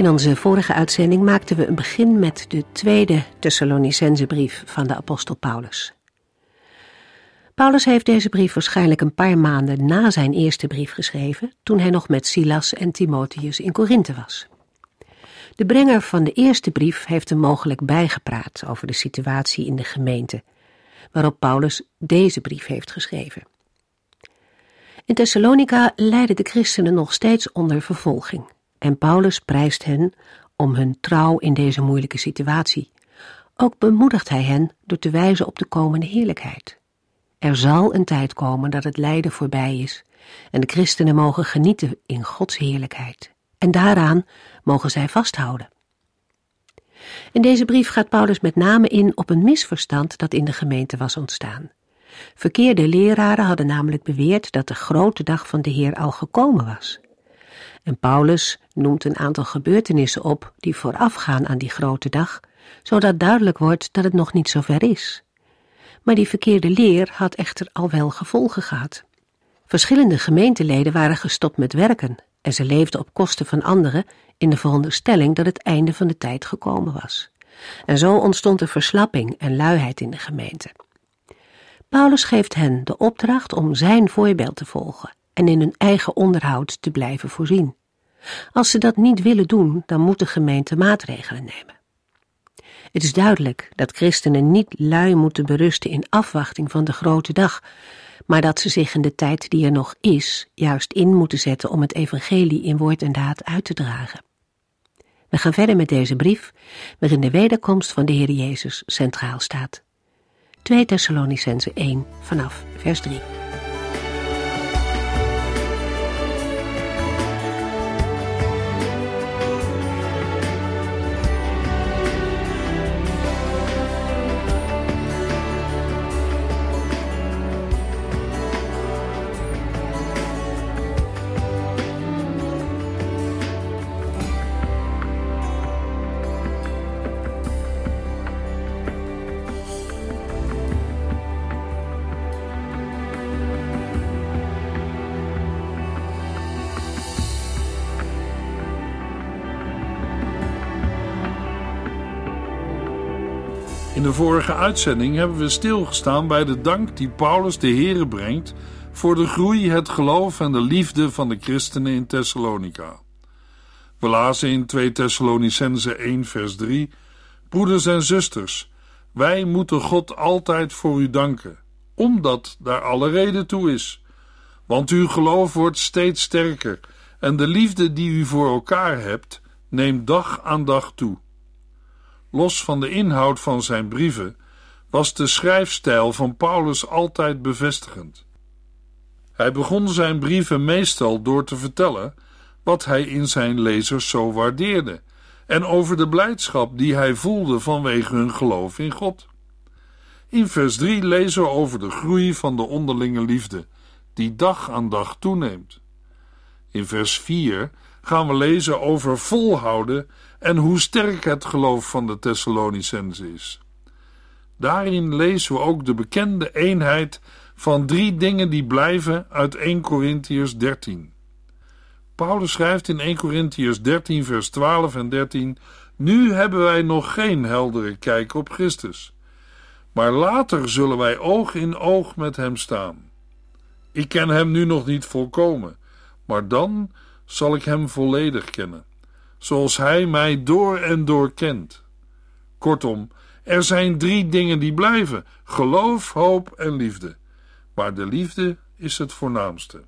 In onze vorige uitzending maakten we een begin met de tweede Thessalonicensebrief van de apostel Paulus. Paulus heeft deze brief waarschijnlijk een paar maanden na zijn eerste brief geschreven, toen hij nog met Silas en Timotheus in Korinthe was. De brenger van de eerste brief heeft hem mogelijk bijgepraat over de situatie in de gemeente, waarop Paulus deze brief heeft geschreven. In Thessalonica lijden de christenen nog steeds onder vervolging en Paulus prijst hen om hun trouw in deze moeilijke situatie. Ook bemoedigt hij hen door te wijzen op de komende heerlijkheid. Er zal een tijd komen dat het lijden voorbij is en de christenen mogen genieten in Gods heerlijkheid. En daaraan mogen zij vasthouden. In deze brief gaat Paulus met name in op een misverstand dat in de gemeente was ontstaan. Verkeerde leraren hadden namelijk beweerd dat de grote dag van de Heer al gekomen was. En Paulus noemt een aantal gebeurtenissen op die voorafgaan aan die grote dag, zodat duidelijk wordt dat het nog niet zover is. Maar die verkeerde leer had echter al wel gevolgen gehad. Verschillende gemeenteleden waren gestopt met werken en ze leefden op kosten van anderen in de veronderstelling dat het einde van de tijd gekomen was. En zo ontstond er verslapping en luiheid in de gemeente. Paulus geeft hen de opdracht om zijn voorbeeld te volgen en in hun eigen onderhoud te blijven voorzien. Als ze dat niet willen doen, dan moet de gemeente maatregelen nemen. Het is duidelijk dat christenen niet lui moeten berusten in afwachting van de grote dag, maar dat ze zich in de tijd die er nog is, juist in moeten zetten om het evangelie in woord en daad uit te dragen. We gaan verder met deze brief, waarin de wederkomst van de Heer Jezus centraal staat. 2 Thessalonicense 1 vanaf vers 3. In de vorige uitzending hebben we stilgestaan bij de dank die Paulus de Here brengt voor de groei, het geloof en de liefde van de christenen in Thessalonica. We lazen in 2 Thessalonicense 1 vers 3 Broeders en zusters, wij moeten God altijd voor u danken, omdat daar alle reden toe is. Want uw geloof wordt steeds sterker en de liefde die u voor elkaar hebt, neemt dag aan dag toe. Los van de inhoud van zijn brieven was de schrijfstijl van Paulus altijd bevestigend. Hij begon zijn brieven meestal door te vertellen wat hij in zijn lezers zo waardeerde en over de blijdschap die hij voelde vanwege hun geloof in God. In vers 3 lezen we over de groei van de onderlinge liefde, die dag aan dag toeneemt. In vers 4 gaan we lezen over volhouden en hoe sterk het geloof van de Thessalonicense is. Daarin lezen we ook de bekende eenheid van drie dingen die blijven uit 1 Corinthiërs 13. Paulus schrijft in 1 Corinthiërs 13 vers 12 en 13 Nu hebben wij nog geen heldere kijk op Christus, maar later zullen wij oog in oog met hem staan. Ik ken hem nu nog niet volkomen, maar dan zal ik hem volledig kennen zoals Hij mij door en door kent. Kortom, er zijn drie dingen die blijven: geloof, hoop en liefde. Maar de liefde is het voornaamste.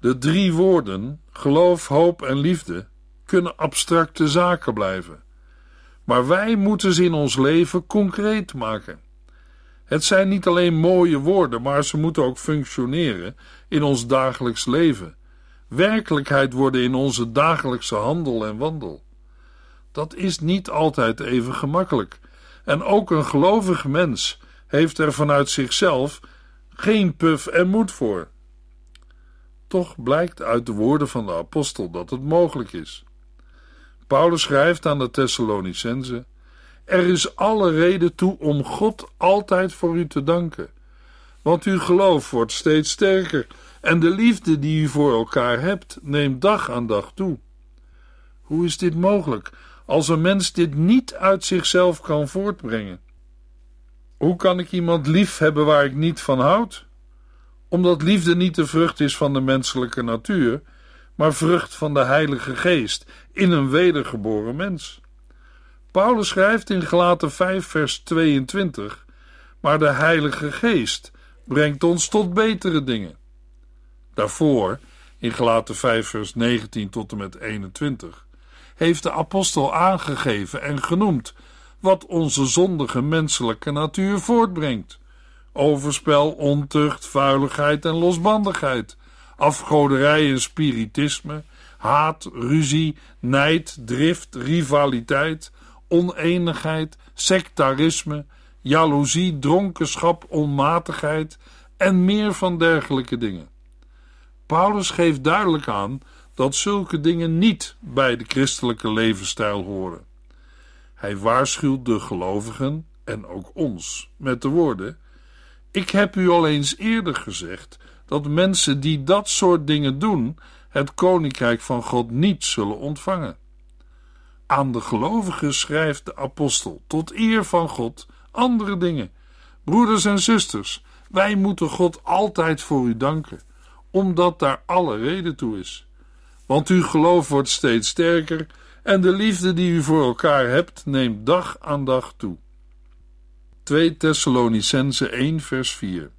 De drie woorden, geloof, hoop en liefde, kunnen abstracte zaken blijven. Maar wij moeten ze in ons leven concreet maken. Het zijn niet alleen mooie woorden, maar ze moeten ook functioneren in ons dagelijks leven werkelijkheid worden in onze dagelijkse handel en wandel. Dat is niet altijd even gemakkelijk. En ook een gelovig mens heeft er vanuit zichzelf geen puf en moed voor. Toch blijkt uit de woorden van de apostel dat het mogelijk is. Paulus schrijft aan de Thessalonicenzen: Er is alle reden toe om God altijd voor u te danken, want uw geloof wordt steeds sterker en de liefde die u voor elkaar hebt neemt dag aan dag toe. Hoe is dit mogelijk als een mens dit niet uit zichzelf kan voortbrengen? Hoe kan ik iemand lief hebben waar ik niet van houd? Omdat liefde niet de vrucht is van de menselijke natuur, maar vrucht van de Heilige Geest in een wedergeboren mens. Paulus schrijft in Galaten 5 vers 22: Maar de Heilige Geest brengt ons tot betere dingen. Daarvoor, in Galaten 5 vers 19 tot en met 21, heeft de apostel aangegeven en genoemd wat onze zondige menselijke natuur voortbrengt: overspel, ontucht, vuiligheid en losbandigheid, afgoderij en spiritisme, haat, ruzie, nijd, drift, rivaliteit, oneenigheid, sectarisme, jaloezie, dronkenschap, onmatigheid en meer van dergelijke dingen. Paulus geeft duidelijk aan dat zulke dingen niet bij de christelijke levensstijl horen. Hij waarschuwt de gelovigen en ook ons met de woorden: Ik heb u al eens eerder gezegd dat mensen die dat soort dingen doen, het koninkrijk van God niet zullen ontvangen. Aan de gelovigen schrijft de apostel tot eer van God andere dingen. Broeders en zusters, wij moeten God altijd voor u danken, omdat daar alle reden toe is. Want uw geloof wordt steeds sterker en de liefde die u voor elkaar hebt neemt dag aan dag toe. 2 Thessalonicense 1 vers 4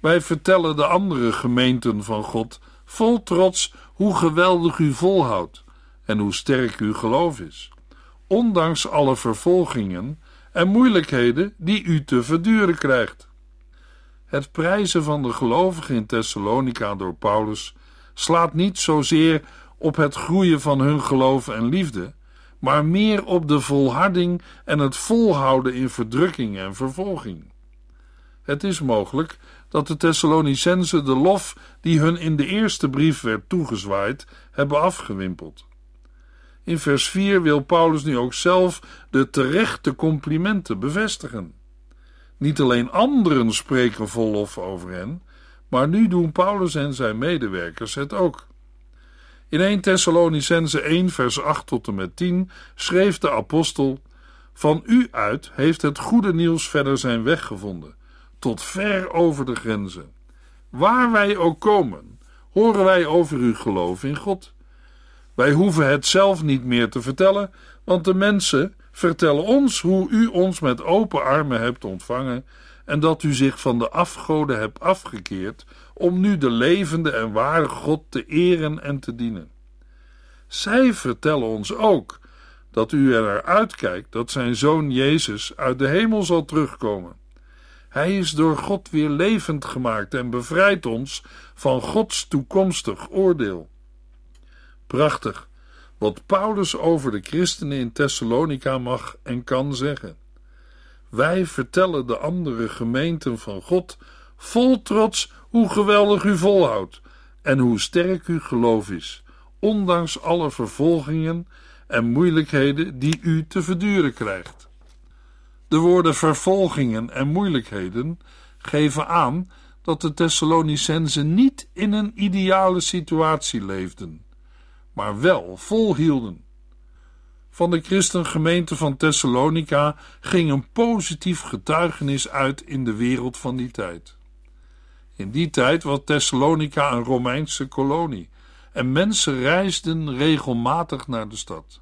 Wij vertellen de andere gemeenten van God vol trots hoe geweldig u volhoudt en hoe sterk uw geloof is, ondanks alle vervolgingen en moeilijkheden die u te verduren krijgt. Het prijzen van de gelovigen in Thessalonica door Paulus slaat niet zozeer op het groeien van hun geloof en liefde, maar meer op de volharding en het volhouden in verdrukking en vervolging. Het is mogelijk dat de Thessalonicenzen de lof die hun in de eerste brief werd toegezwaaid, hebben afgewimpeld. In vers 4 wil Paulus nu ook zelf de terechte complimenten bevestigen. Niet alleen anderen spreken vol lof over hen, maar nu doen Paulus en zijn medewerkers het ook. In 1 Thessalonicense 1 vers 8 tot en met 10 schreef de apostel: Van u uit heeft het goede nieuws verder zijn weg gevonden, tot ver over de grenzen. Waar wij ook komen, horen wij over uw geloof in God. Wij hoeven het zelf niet meer te vertellen, want de mensen vertellen ons hoe u ons met open armen hebt ontvangen en dat u zich van de afgoden hebt afgekeerd om nu de levende en ware God te eren en te dienen. Zij vertellen ons ook dat u er naar uitkijkt dat zijn zoon Jezus uit de hemel zal terugkomen. Hij is door God weer levend gemaakt en bevrijdt ons van Gods toekomstig oordeel. Prachtig wat Paulus over de christenen in Thessalonica mag en kan zeggen. Wij vertellen de andere gemeenten van God vol trots hoe geweldig u volhoudt en hoe sterk uw geloof is, ondanks alle vervolgingen en moeilijkheden die u te verduren krijgt. De woorden vervolgingen en moeilijkheden geven aan dat de Thessalonicenzen niet in een ideale situatie leefden, maar wel volhielden. Van de christengemeente van Thessalonica ging een positief getuigenis uit in de wereld van die tijd. In die tijd was Thessalonica een Romeinse kolonie en mensen reisden regelmatig naar de stad.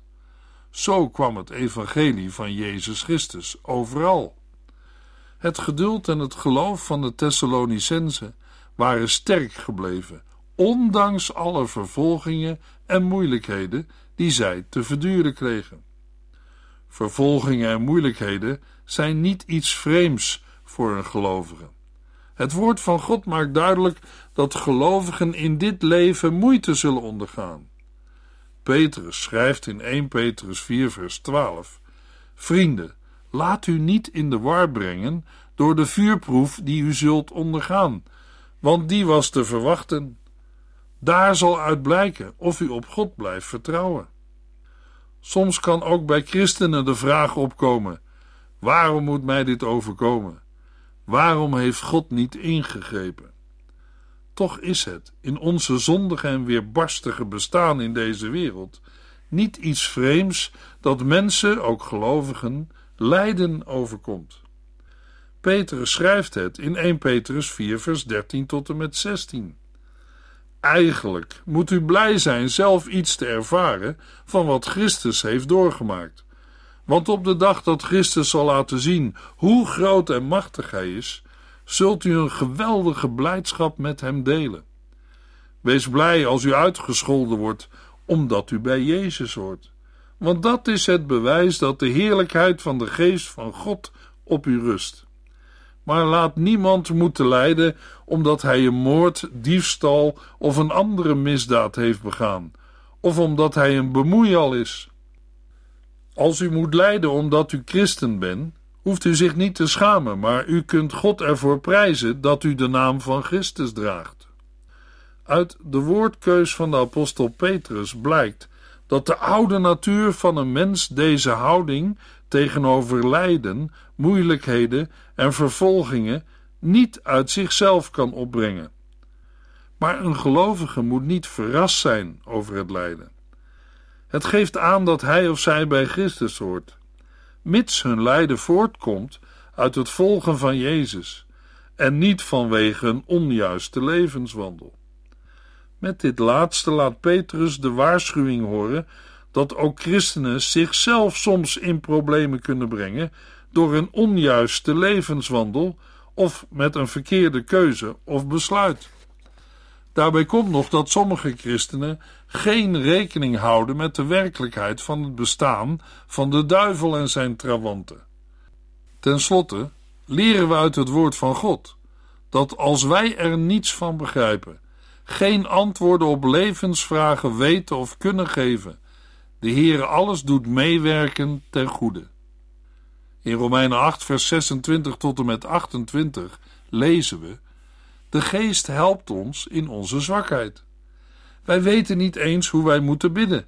Zo kwam het evangelie van Jezus Christus overal. Het geduld en het geloof van de Thessalonicenzen waren sterk gebleven, ondanks alle vervolgingen en moeilijkheden die zij te verduren kregen. Vervolgingen en moeilijkheden zijn niet iets vreemds voor een gelovige. Het woord van God maakt duidelijk dat gelovigen in dit leven moeite zullen ondergaan. Petrus schrijft in 1 Petrus 4, vers 12: Vrienden, laat u niet in de war brengen door de vuurproef die u zult ondergaan, want die was te verwachten. Daar zal uit blijken of u op God blijft vertrouwen. Soms kan ook bij christenen de vraag opkomen: waarom moet mij dit overkomen? Waarom heeft God niet ingegrepen? Toch is het in onze zondige en weerbarstige bestaan in deze wereld niet iets vreemds dat mensen, ook gelovigen, lijden overkomt. Petrus schrijft het in 1 Petrus 4, vers 13 tot en met 16. Eigenlijk moet u blij zijn zelf iets te ervaren van wat Christus heeft doorgemaakt. Want op de dag dat Christus zal laten zien hoe groot en machtig Hij is, zult u een geweldige blijdschap met Hem delen. Wees blij als u uitgescholden wordt, omdat u bij Jezus hoort. Want dat is het bewijs dat de heerlijkheid van de Geest van God op u rust. Maar laat niemand moeten lijden omdat hij een moord, diefstal of een andere misdaad heeft begaan, of omdat hij een bemoeial is. Als u moet lijden omdat u christen bent, hoeft u zich niet te schamen, maar u kunt God ervoor prijzen dat u de naam van Christus draagt. Uit de woordkeus van de apostel Petrus blijkt dat de oude natuur van een mens deze houding tegenover lijden, moeilijkheden en vervolgingen niet uit zichzelf kan opbrengen. Maar een gelovige moet niet verrast zijn over het lijden. Het geeft aan dat hij of zij bij Christus hoort, mits hun lijden voortkomt uit het volgen van Jezus en niet vanwege een onjuiste levenswandel. Met dit laatste laat Petrus de waarschuwing horen dat ook christenen zichzelf soms in problemen kunnen brengen door een onjuiste levenswandel of met een verkeerde keuze of besluit. Daarbij komt nog dat sommige christenen geen rekening houden met de werkelijkheid van het bestaan van de duivel en zijn trawanten. Ten slotte leren we uit het woord van God dat als wij er niets van begrijpen, geen antwoorden op levensvragen weten of kunnen geven, de Heere alles doet meewerken ten goede. In Romeinen 8, vers 26 tot en met 28 lezen we: De Geest helpt ons in onze zwakheid. Wij weten niet eens hoe wij moeten bidden.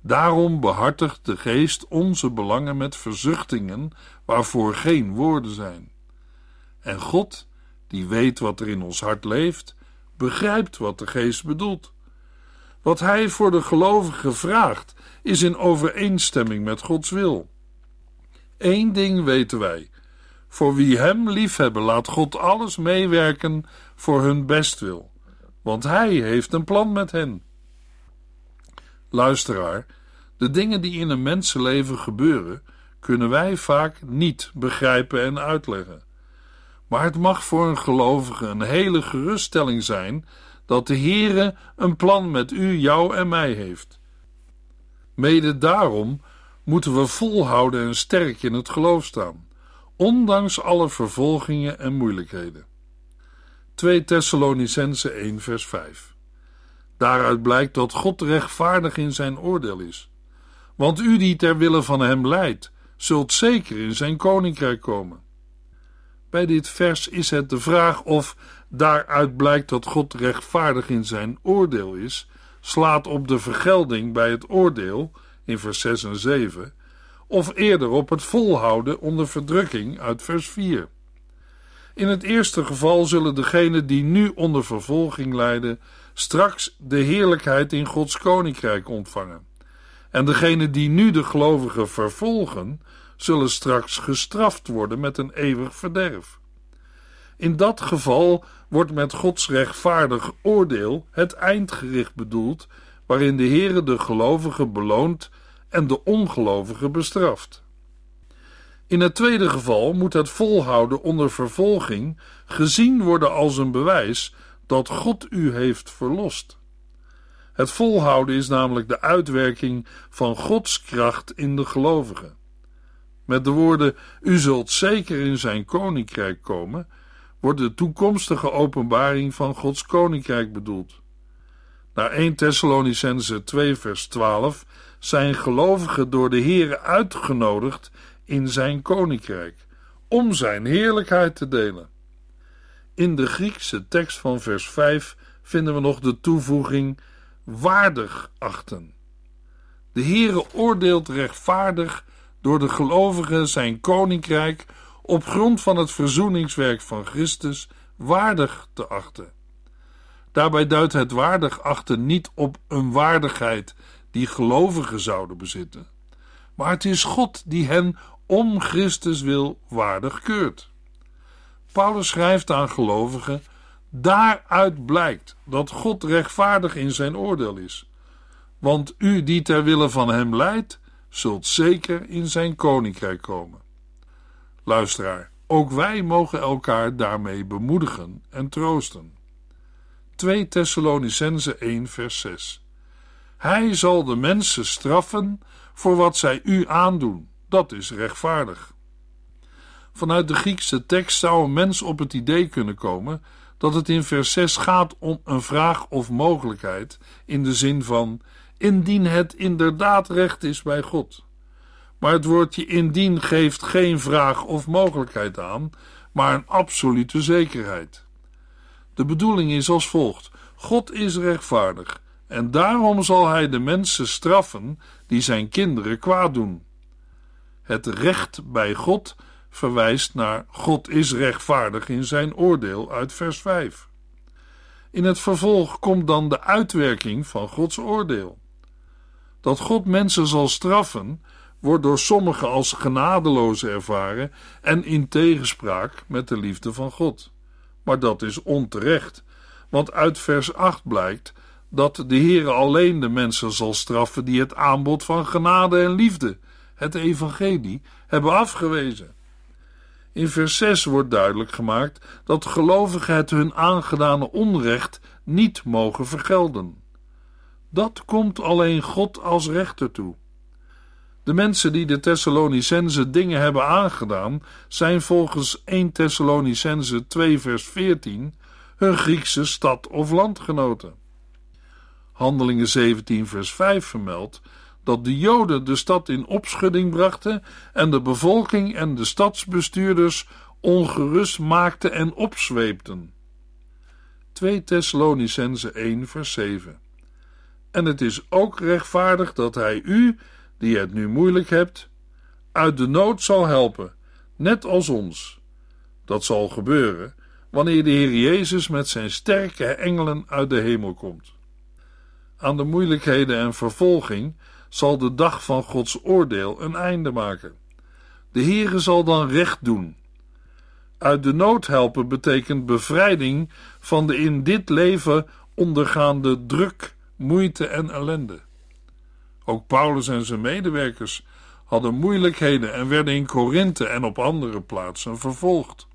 Daarom behartigt de Geest onze belangen met verzuchtingen waarvoor geen woorden zijn. En God, die weet wat er in ons hart leeft, begrijpt wat de Geest bedoelt. Wat Hij voor de gelovigen vraagt, is in overeenstemming met Gods wil. Eén ding weten wij: voor wie Hem liefhebben, laat God alles meewerken voor hun bestwil, want Hij heeft een plan met hen. Luisteraar, de dingen die in een mensenleven gebeuren, kunnen wij vaak niet begrijpen en uitleggen. Maar het mag voor een gelovige een hele geruststelling zijn dat de Heere een plan met u, jou en mij heeft. Mede daarom moeten we volhouden en sterk in het geloof staan, ondanks alle vervolgingen en moeilijkheden. 2 Thessalonicense 1 vers 5 Daaruit blijkt dat God rechtvaardig in zijn oordeel is. Want u die ter wille van hem leidt, zult zeker in zijn koninkrijk komen. Bij dit vers is het de vraag of daaruit blijkt dat God rechtvaardig in zijn oordeel is, slaat op de vergelding bij het oordeel in vers 6 en 7, of eerder op het volhouden onder verdrukking uit vers 4. In het eerste geval zullen degenen die nu onder vervolging lijden, straks de heerlijkheid in Gods koninkrijk ontvangen. En degenen die nu de gelovigen vervolgen, zullen straks gestraft worden met een eeuwig verderf. In dat geval wordt met Gods rechtvaardig oordeel het eindgericht bedoeld, waarin de Heere de gelovigen beloont en de ongelovigen bestraft. In het tweede geval moet het volhouden onder vervolging gezien worden als een bewijs dat God u heeft verlost. Het volhouden is namelijk de uitwerking van Gods kracht in de gelovigen. Met de woorden: U zult zeker in zijn koninkrijk komen, wordt de toekomstige openbaring van Gods koninkrijk bedoeld. Naar 1 Thessalonicense 2 vers 12 zijn gelovigen door de Here uitgenodigd in zijn koninkrijk, om zijn heerlijkheid te delen. In de Griekse tekst van vers 5 vinden we nog de toevoeging waardig achten. De Heere oordeelt rechtvaardig door de gelovigen zijn koninkrijk op grond van het verzoeningswerk van Christus waardig te achten. Daarbij duidt het waardig achten niet op een waardigheid die gelovigen zouden bezitten, maar het is God die hen om Christus wil waardig keurt. Paulus schrijft aan gelovigen: Daaruit blijkt dat God rechtvaardig in zijn oordeel is. Want u die ter wille van hem leidt, zult zeker in zijn koninkrijk komen. Luisteraar, ook wij mogen elkaar daarmee bemoedigen en troosten. 2 Thessalonicense 1 vers 6 Hij zal de mensen straffen voor wat zij u aandoen. Dat is rechtvaardig. Vanuit de Griekse tekst zou een mens op het idee kunnen komen dat het in vers 6 gaat om een vraag of mogelijkheid, in de zin van indien het inderdaad recht is bij God. Maar het woordje indien geeft geen vraag of mogelijkheid aan, maar een absolute zekerheid. De bedoeling is als volgt: God is rechtvaardig en daarom zal hij de mensen straffen die zijn kinderen kwaad doen. Het recht bij God verwijst naar God is rechtvaardig in zijn oordeel uit vers 5. In het vervolg komt dan de uitwerking van Gods oordeel. Dat God mensen zal straffen, wordt door sommigen als genadeloos ervaren en in tegenspraak met de liefde van God. Maar dat is onterecht, want uit vers 8 blijkt dat de Heere alleen de mensen zal straffen die het aanbod van genade en liefde, het evangelie, hebben afgewezen. In vers 6 wordt duidelijk gemaakt dat gelovigen het hun aangedane onrecht niet mogen vergelden. Dat komt alleen God als rechter toe. De mensen die de Thessalonicense dingen hebben aangedaan, zijn volgens 1 Thessalonicense 2 vers 14 hun Griekse stad of landgenoten. Handelingen 17 vers 5 vermeldt dat de Joden de stad in opschudding brachten en de bevolking en de stadsbestuurders ongerust maakten en opzweepten. 2 Thessalonicense 1 vers 7 En het is ook rechtvaardig dat hij u, die het nu moeilijk hebt, uit de nood zal helpen, net als ons. Dat zal gebeuren wanneer de Heer Jezus met zijn sterke engelen uit de hemel komt. Aan de moeilijkheden en vervolging zal de dag van Gods oordeel een einde maken. De Heere zal dan recht doen. Uit de nood helpen betekent bevrijding van de in dit leven ondergaande druk, moeite en ellende. Ook Paulus en zijn medewerkers hadden moeilijkheden en werden in Korinthe en op andere plaatsen vervolgd.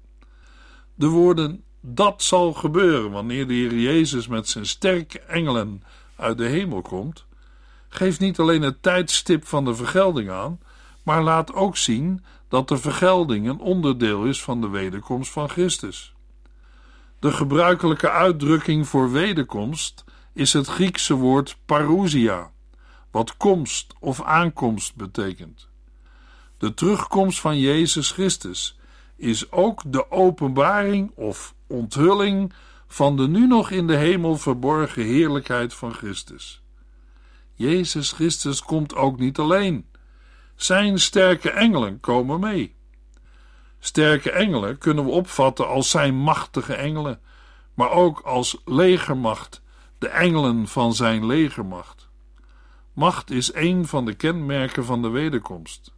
De woorden dat zal gebeuren wanneer de Heer Jezus met zijn sterke engelen uit de hemel komt, geeft niet alleen het tijdstip van de vergelding aan, maar laat ook zien dat de vergelding een onderdeel is van de wederkomst van Christus. De gebruikelijke uitdrukking voor wederkomst is het Griekse woord parousia, wat komst of aankomst betekent. De terugkomst van Jezus Christus is ook de openbaring of onthulling van de nu nog in de hemel verborgen heerlijkheid van Christus. Jezus Christus komt ook niet alleen. Zijn sterke engelen komen mee. Sterke engelen kunnen we opvatten als zijn machtige engelen, maar ook als legermacht, de engelen van zijn legermacht. Macht is een van de kenmerken van de wederkomst.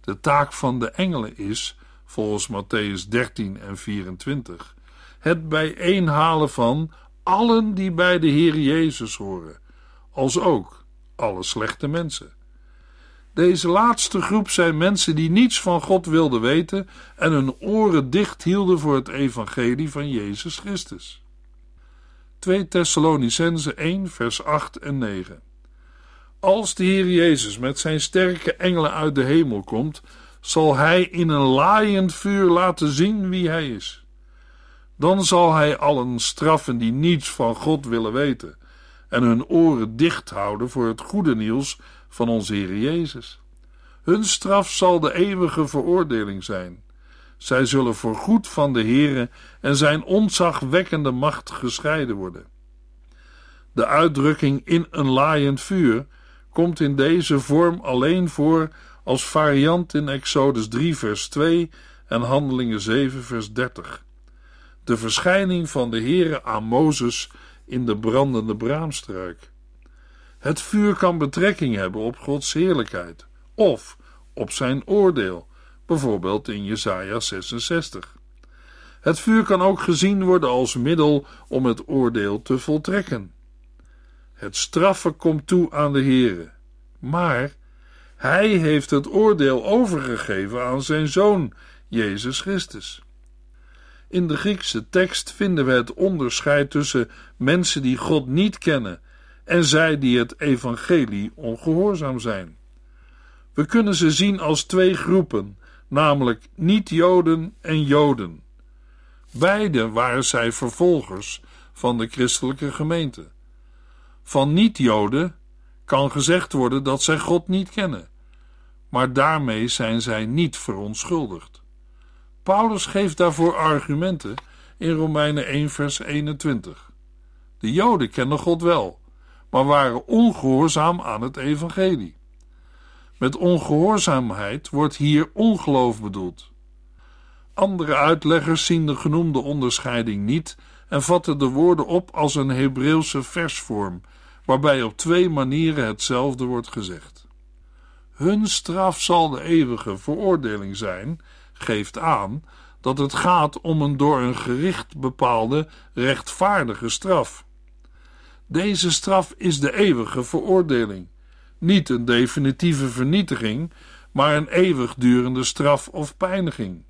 De taak van de engelen is, volgens Matthäus 13 en 24, het bijeenhalen van allen die bij de Heer Jezus horen, als ook alle slechte mensen. Deze laatste groep zijn mensen die niets van God wilden weten en hun oren dicht hielden voor het evangelie van Jezus Christus. 2 Thessalonicense 1 vers 8 en 9 Als de Heer Jezus met zijn sterke engelen uit de hemel komt, zal hij in een laaiend vuur laten zien wie hij is. Dan zal hij allen straffen die niets van God willen weten en hun oren dicht houden voor het goede nieuws van onze Heer Jezus. Hun straf zal de eeuwige veroordeling zijn. Zij zullen voorgoed van de Heere en zijn ontzagwekkende macht gescheiden worden. De uitdrukking in een laaiend vuur komt in deze vorm alleen voor als variant in Exodus 3 vers 2 en Handelingen 7 vers 30. De verschijning van de Heere aan Mozes in de brandende braamstruik. Het vuur kan betrekking hebben op Gods heerlijkheid of op zijn oordeel, bijvoorbeeld in Jesaja 66. Het vuur kan ook gezien worden als middel om het oordeel te voltrekken. Het straffen komt toe aan de Heere, maar hij heeft het oordeel overgegeven aan zijn zoon, Jezus Christus. In de Griekse tekst vinden we het onderscheid tussen mensen die God niet kennen en zij die het evangelie ongehoorzaam zijn. We kunnen ze zien als twee groepen, namelijk niet-Joden en Joden. Beide waren zij vervolgers van de christelijke gemeente. Van niet-Joden kan gezegd worden dat zij God niet kennen, maar daarmee zijn zij niet verontschuldigd. Paulus geeft daarvoor argumenten in Romeinen 1, vers 21. De Joden kennen God wel, maar waren ongehoorzaam aan het evangelie. Met ongehoorzaamheid wordt hier ongeloof bedoeld. Andere uitleggers zien de genoemde onderscheiding niet en vatten de woorden op als een Hebreeuwse versvorm, waarbij op twee manieren hetzelfde wordt gezegd. Hun straf zal de eeuwige veroordeling zijn, geeft aan dat het gaat om een door een gericht bepaalde rechtvaardige straf. Deze straf is de eeuwige veroordeling, niet een definitieve vernietiging, maar een eeuwigdurende straf of pijniging.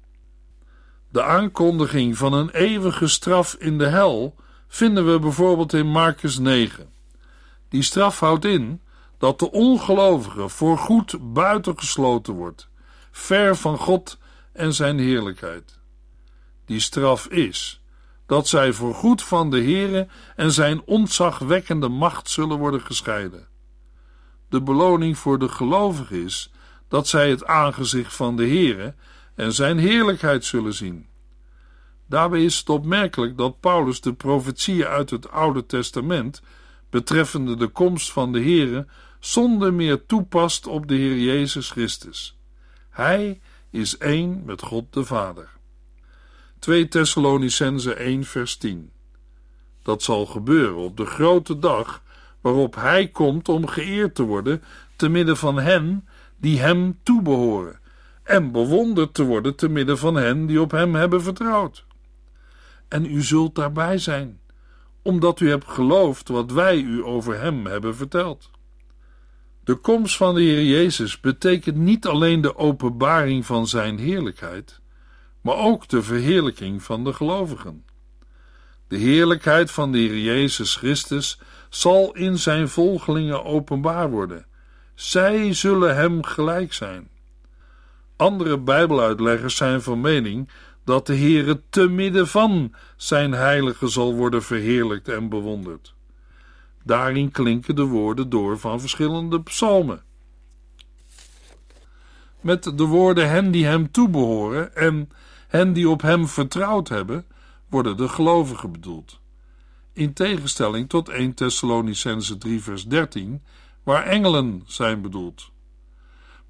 De aankondiging van een eeuwige straf in de hel vinden we bijvoorbeeld in Marcus 9. Die straf houdt in dat de ongelovige voorgoed buitengesloten wordt, ver van God en zijn heerlijkheid. Die straf is dat zij voorgoed van de Heere en zijn ontzagwekkende macht zullen worden gescheiden. De beloning voor de gelovigen is dat zij het aangezicht van de Heere en zijn heerlijkheid zullen zien. Daarbij is het opmerkelijk dat Paulus de profetieën uit het Oude Testament betreffende de komst van de Heere zonder meer toepast op de Heer Jezus Christus. Hij is één met God de Vader. 2 Thessalonicense 1 vers 10 Dat zal gebeuren op de grote dag waarop Hij komt om geëerd te worden te midden van hen die Hem toebehoren en bewonderd te worden te midden van hen die op Hem hebben vertrouwd. En u zult daarbij zijn, omdat u hebt geloofd wat wij u over Hem hebben verteld. De komst van de Heer Jezus betekent niet alleen de openbaring van Zijn heerlijkheid, maar ook de verheerlijking van de gelovigen. De heerlijkheid van de Heer Jezus Christus zal in Zijn volgelingen openbaar worden. Zij zullen Hem gelijk zijn. Andere Bijbeluitleggers zijn van mening dat de Heere te midden van Zijn heilige zal worden verheerlijkt en bewonderd. Daarin klinken de woorden door van verschillende psalmen. Met de woorden hen die hem toebehoren en hen die op hem vertrouwd hebben, worden de gelovigen bedoeld. In tegenstelling tot 1 Thessalonicense 3 vers 13, waar engelen zijn bedoeld.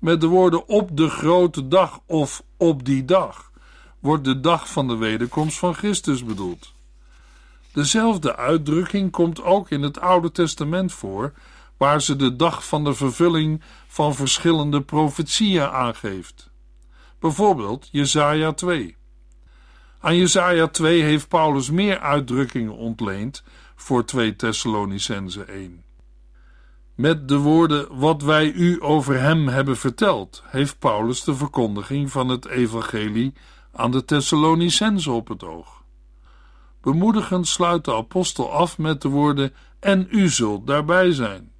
Met de woorden op de grote dag of op die dag wordt de dag van de wederkomst van Christus bedoeld. Dezelfde uitdrukking komt ook in het Oude Testament voor, waar ze de dag van de vervulling van verschillende profetieën aangeeft. Bijvoorbeeld Jesaja 2. Aan Jesaja 2 heeft Paulus meer uitdrukkingen ontleend voor 2 Thessalonicense 1. Met de woorden wat wij u over hem hebben verteld, heeft Paulus de verkondiging van het evangelie aan de Thessalonicense op het oog. Bemoedigend sluit de apostel af met de woorden: En u zult daarbij zijn.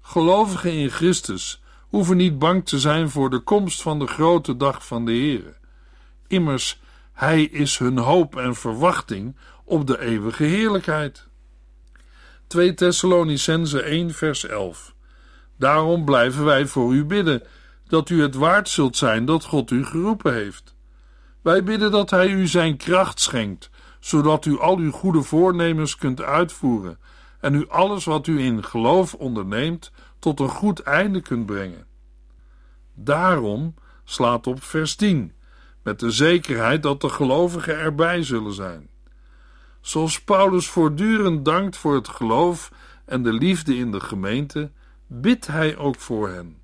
Gelovigen in Christus hoeven niet bang te zijn voor de komst van de grote dag van de Heer. Immers, Hij is hun hoop en verwachting op de eeuwige heerlijkheid. 2 Thessalonicense 1 vers 11. Daarom blijven wij voor u bidden, dat u het waard zult zijn dat God u geroepen heeft. Wij bidden dat Hij u zijn kracht schenkt, zodat u al uw goede voornemens kunt uitvoeren en u alles wat u in geloof onderneemt tot een goed einde kunt brengen. Daarom slaat op vers 10, met de zekerheid dat de gelovigen erbij zullen zijn. Zoals Paulus voortdurend dankt voor het geloof en de liefde in de gemeente, bidt hij ook voor hen.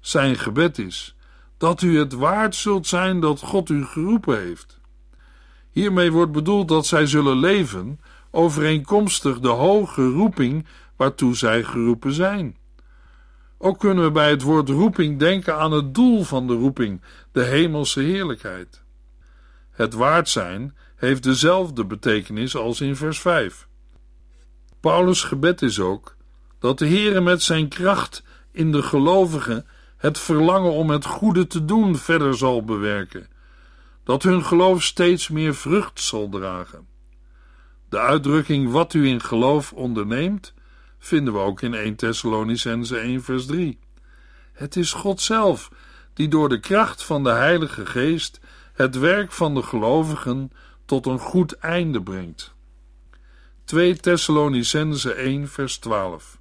Zijn gebed is dat u het waard zult zijn dat God u geroepen heeft. Hiermee wordt bedoeld dat zij zullen leven overeenkomstig de hoge roeping waartoe zij geroepen zijn. Ook kunnen we bij het woord roeping denken aan het doel van de roeping, de hemelse heerlijkheid. Het waard zijn heeft dezelfde betekenis als in vers 5. Paulus' gebed is ook dat de Heere met zijn kracht in de gelovigen het verlangen om het goede te doen verder zal bewerken, dat hun geloof steeds meer vrucht zal dragen. De uitdrukking wat u in geloof onderneemt, vinden we ook in 1 Thessalonicense 1 vers 3. Het is God zelf die door de kracht van de Heilige Geest het werk van de gelovigen tot een goed einde brengt. 2 Thessalonicense 1 vers 12.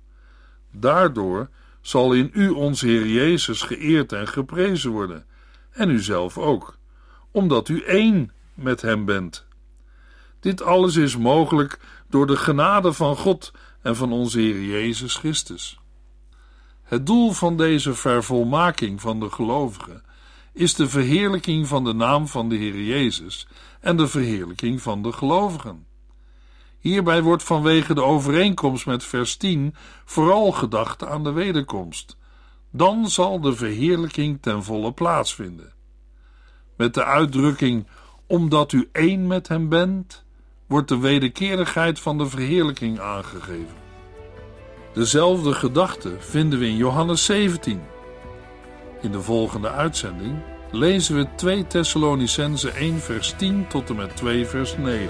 Daardoor zal in u onze Heer Jezus geëerd en geprezen worden, en u zelf ook, omdat u één met Hem bent. Dit alles is mogelijk door de genade van God en van onze Heer Jezus Christus. Het doel van deze vervolmaking van de gelovigen is de verheerlijking van de naam van de Heer Jezus en de verheerlijking van de gelovigen. Hierbij wordt vanwege de overeenkomst met vers 10 vooral gedacht aan de wederkomst. Dan zal de verheerlijking ten volle plaatsvinden. Met de uitdrukking omdat u één met hem bent, wordt de wederkerigheid van de verheerlijking aangegeven. Dezelfde gedachte vinden we in Johannes 17. In de volgende uitzending lezen we 2 Thessalonicense 1 vers 10 tot en met 2 vers 9.